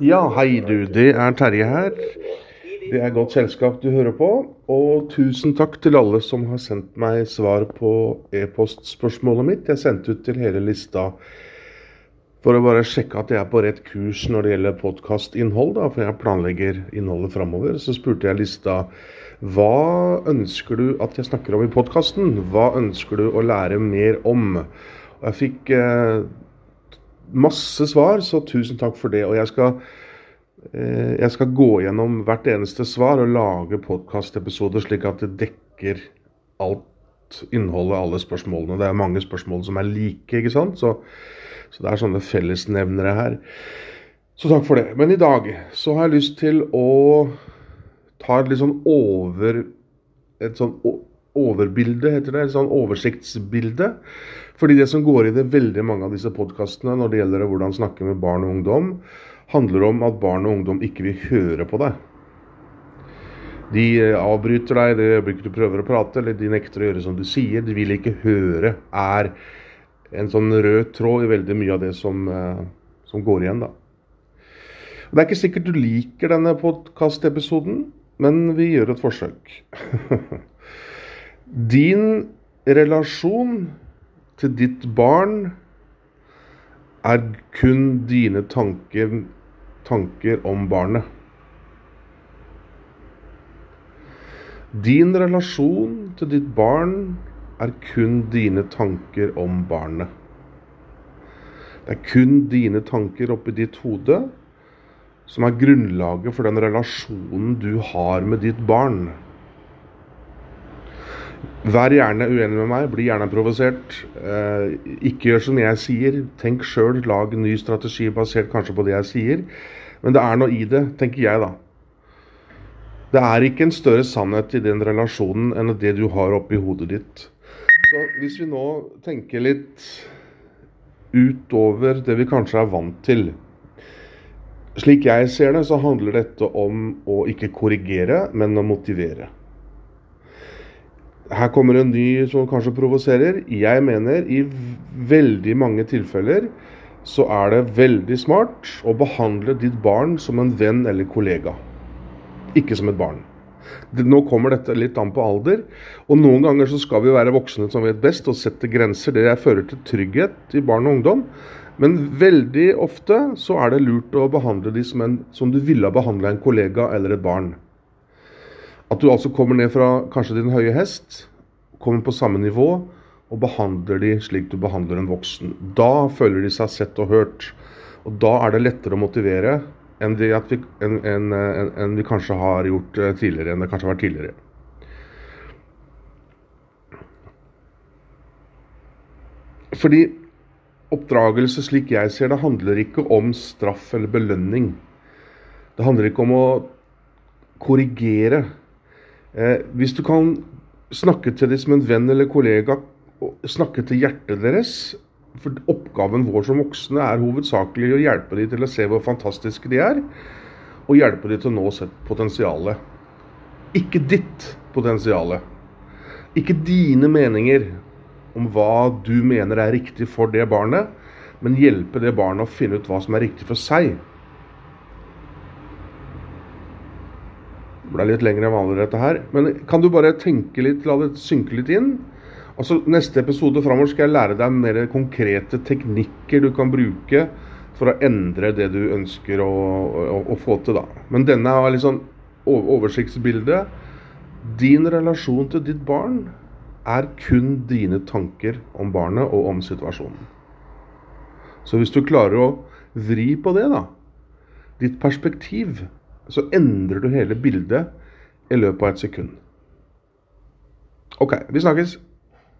Ja, hei du. Det er Terje her. Det er godt selskap du hører på. Og tusen takk til alle som har sendt meg svar på e-postspørsmålet mitt. Jeg sendte ut til hele lista for å bare sjekke at jeg er på rett kurs når det gjelder podkastinnhold. For jeg planlegger innholdet framover. Så spurte jeg lista hva ønsker du at jeg snakker om i podkasten? Hva ønsker du å lære mer om? Og jeg fikk eh, masse svar, så tusen takk for det. Og jeg skal, eh, jeg skal gå gjennom hvert eneste svar og lage podkastepisoder slik at det dekker alt innholdet, alle spørsmålene. Det er mange spørsmål som er like, ikke sant. Så, så det er sånne fellesnevnere her. Så takk for det. Men i dag så har jeg lyst til å ta et litt sånn over Et sånn overbilde, heter det. Et sånn oversiktsbilde fordi det som går i det veldig mange av disse podkastene når det gjelder hvordan snakke med barn og ungdom, handler om at barn og ungdom ikke vil høre på deg. De eh, avbryter deg det øyeblikket du prøver å prate, eller de nekter å gjøre som du sier. De vil ikke høre. Er en sånn rød tråd i veldig mye av det som, eh, som går igjen, da. Det er ikke sikkert du liker denne podkastepisoden, men vi gjør et forsøk. Din relasjon til ditt barn er kun dine tanker, tanker om barnet. Din relasjon til ditt barn er kun dine tanker om barnet. Det er kun dine tanker oppi ditt hode som er grunnlaget for den relasjonen du har med ditt barn. Vær gjerne uenig med meg, bli gjerne provosert. Eh, ikke gjør som jeg sier. Tenk sjøl, lag ny strategi basert kanskje på det jeg sier. Men det er noe i det, tenker jeg, da. Det er ikke en større sannhet i den relasjonen enn det du har oppi hodet ditt. Så hvis vi nå tenker litt utover det vi kanskje er vant til Slik jeg ser det, så handler dette om å ikke korrigere, men å motivere. Her kommer en ny som kanskje provoserer. Jeg mener i veldig mange tilfeller så er det veldig smart å behandle ditt barn som en venn eller kollega. Ikke som et barn. Nå kommer dette litt an på alder. Og noen ganger så skal vi være voksne som vet best og sette grenser. Det fører til trygghet i barn og ungdom. Men veldig ofte så er det lurt å behandle dem som, en, som du ville ha behandla en kollega eller et barn. At du altså kommer ned fra kanskje din høye hest, kommer på samme nivå og behandler de slik du behandler en voksen. Da føler de seg sett og hørt. Og da er det lettere å motivere enn, vi, enn, enn, enn vi, kanskje har gjort eh, tidligere. enn det kanskje har vært tidligere. Fordi oppdragelse, slik jeg ser det, handler ikke om straff eller belønning. Det handler ikke om å korrigere. Eh, hvis du kan snakke til dem som en venn eller kollega, snakke til hjertet deres For oppgaven vår som voksne er hovedsakelig å hjelpe dem til å se hvor fantastiske de er, og hjelpe dem til å nå sitt potensial. Ikke ditt potensial. Ikke dine meninger om hva du mener er riktig for det barnet, men hjelpe det barnet å finne ut hva som er riktig for seg. Det ble litt lenger enn vanlig, dette her. Men kan du bare tenke litt, la det synke litt inn? Altså, Neste episode framover skal jeg lære deg mer konkrete teknikker du kan bruke for å endre det du ønsker å, å, å få til. da. Men denne er litt sånn oversiktsbilde. Din relasjon til ditt barn er kun dine tanker om barnet og om situasjonen. Så hvis du klarer å vri på det, da, ditt perspektiv, så endrer du hele bildet i løpet av et sekund. OK, vi snakkes.